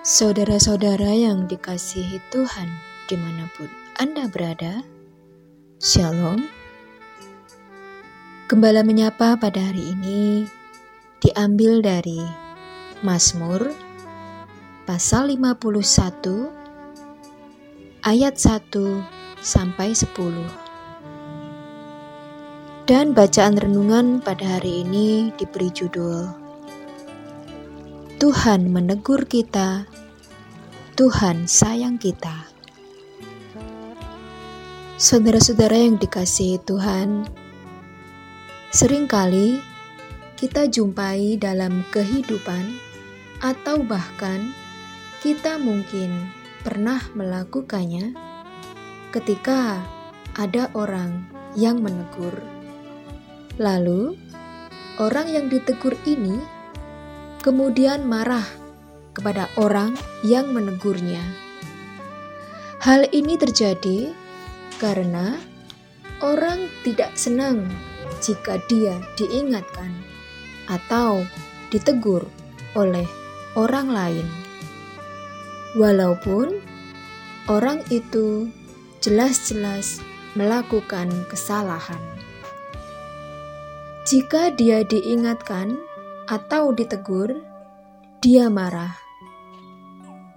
Saudara-saudara yang dikasihi Tuhan di mana pun Anda berada, Shalom. Gembala menyapa pada hari ini diambil dari Mazmur pasal 51 ayat 1 sampai 10. Dan bacaan renungan pada hari ini diberi judul Tuhan menegur kita, Tuhan sayang kita. Saudara-saudara yang dikasihi Tuhan, sering kali kita jumpai dalam kehidupan, atau bahkan kita mungkin pernah melakukannya ketika ada orang yang menegur. Lalu, orang yang ditegur ini kemudian marah kepada orang yang menegurnya. Hal ini terjadi karena orang tidak senang jika dia diingatkan atau ditegur oleh orang lain, walaupun orang itu jelas-jelas melakukan kesalahan. Jika dia diingatkan atau ditegur, dia marah.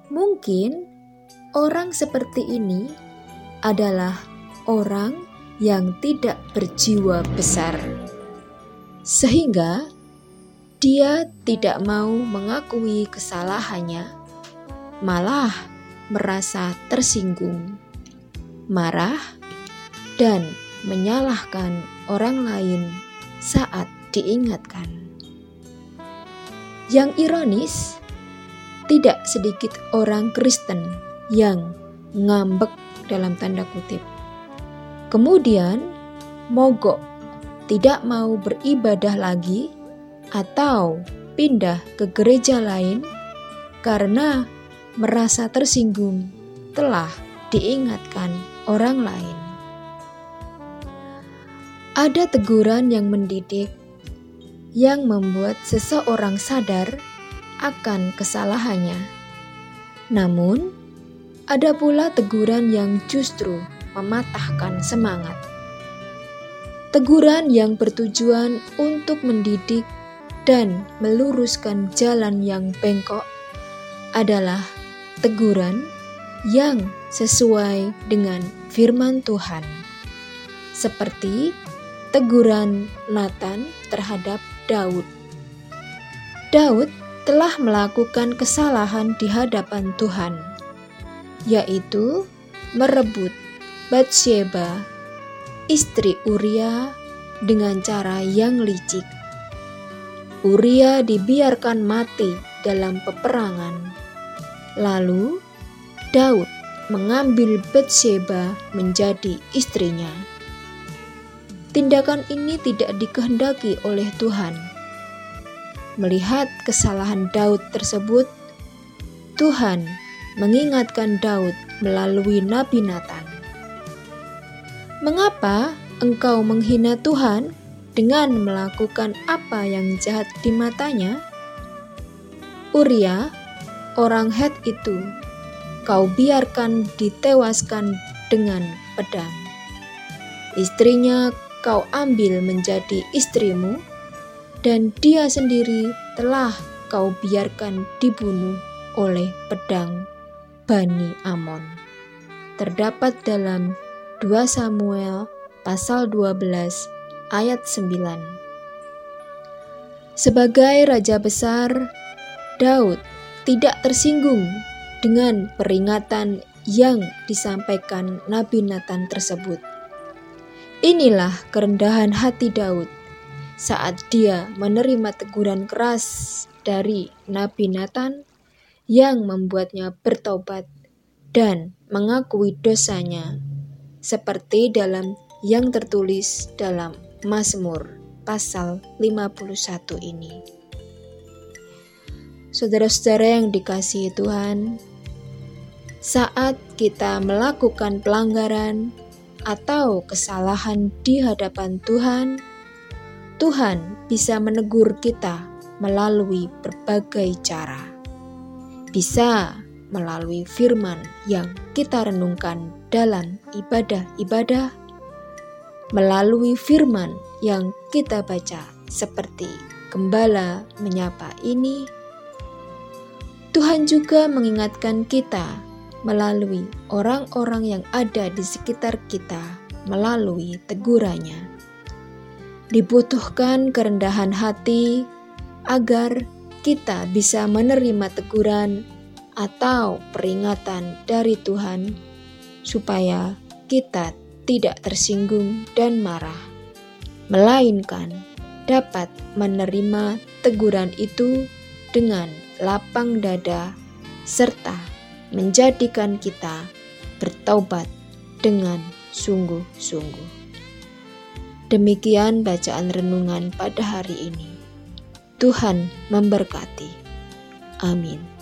Mungkin orang seperti ini adalah orang yang tidak berjiwa besar, sehingga dia tidak mau mengakui kesalahannya, malah merasa tersinggung, marah, dan menyalahkan orang lain saat diingatkan. Yang ironis, tidak sedikit orang Kristen yang ngambek dalam tanda kutip. Kemudian mogok, tidak mau beribadah lagi atau pindah ke gereja lain karena merasa tersinggung telah diingatkan orang lain. Ada teguran yang mendidik yang membuat seseorang sadar akan kesalahannya. Namun, ada pula teguran yang justru mematahkan semangat. Teguran yang bertujuan untuk mendidik dan meluruskan jalan yang bengkok adalah teguran yang sesuai dengan firman Tuhan, seperti teguran Nathan terhadap Daud. Daud telah melakukan kesalahan di hadapan Tuhan, yaitu merebut Batsheba, istri Uria, dengan cara yang licik. Uria dibiarkan mati dalam peperangan. Lalu Daud mengambil Batsheba menjadi istrinya. Tindakan ini tidak dikehendaki oleh Tuhan. Melihat kesalahan Daud tersebut, Tuhan mengingatkan Daud melalui Nabi Nathan. Mengapa engkau menghina Tuhan dengan melakukan apa yang jahat di matanya? Uria, orang Het itu, kau biarkan ditewaskan dengan pedang. Istrinya kau ambil menjadi istrimu, dan dia sendiri telah kau biarkan dibunuh oleh pedang Bani Amon. Terdapat dalam 2 Samuel pasal 12 ayat 9. Sebagai raja besar, Daud tidak tersinggung dengan peringatan yang disampaikan Nabi Nathan tersebut. Inilah kerendahan hati Daud saat dia menerima teguran keras dari Nabi Nathan yang membuatnya bertobat dan mengakui dosanya seperti dalam yang tertulis dalam Mazmur pasal 51 ini. Saudara-saudara yang dikasihi Tuhan, saat kita melakukan pelanggaran atau kesalahan di hadapan Tuhan, Tuhan bisa menegur kita melalui berbagai cara. Bisa melalui firman yang kita renungkan dalam ibadah-ibadah, melalui firman yang kita baca seperti gembala menyapa ini, Tuhan juga mengingatkan kita melalui orang-orang yang ada di sekitar kita melalui tegurannya. Dibutuhkan kerendahan hati agar kita bisa menerima teguran atau peringatan dari Tuhan, supaya kita tidak tersinggung dan marah, melainkan dapat menerima teguran itu dengan lapang dada, serta menjadikan kita bertaubat dengan sungguh-sungguh. Demikian bacaan renungan pada hari ini. Tuhan memberkati. Amin.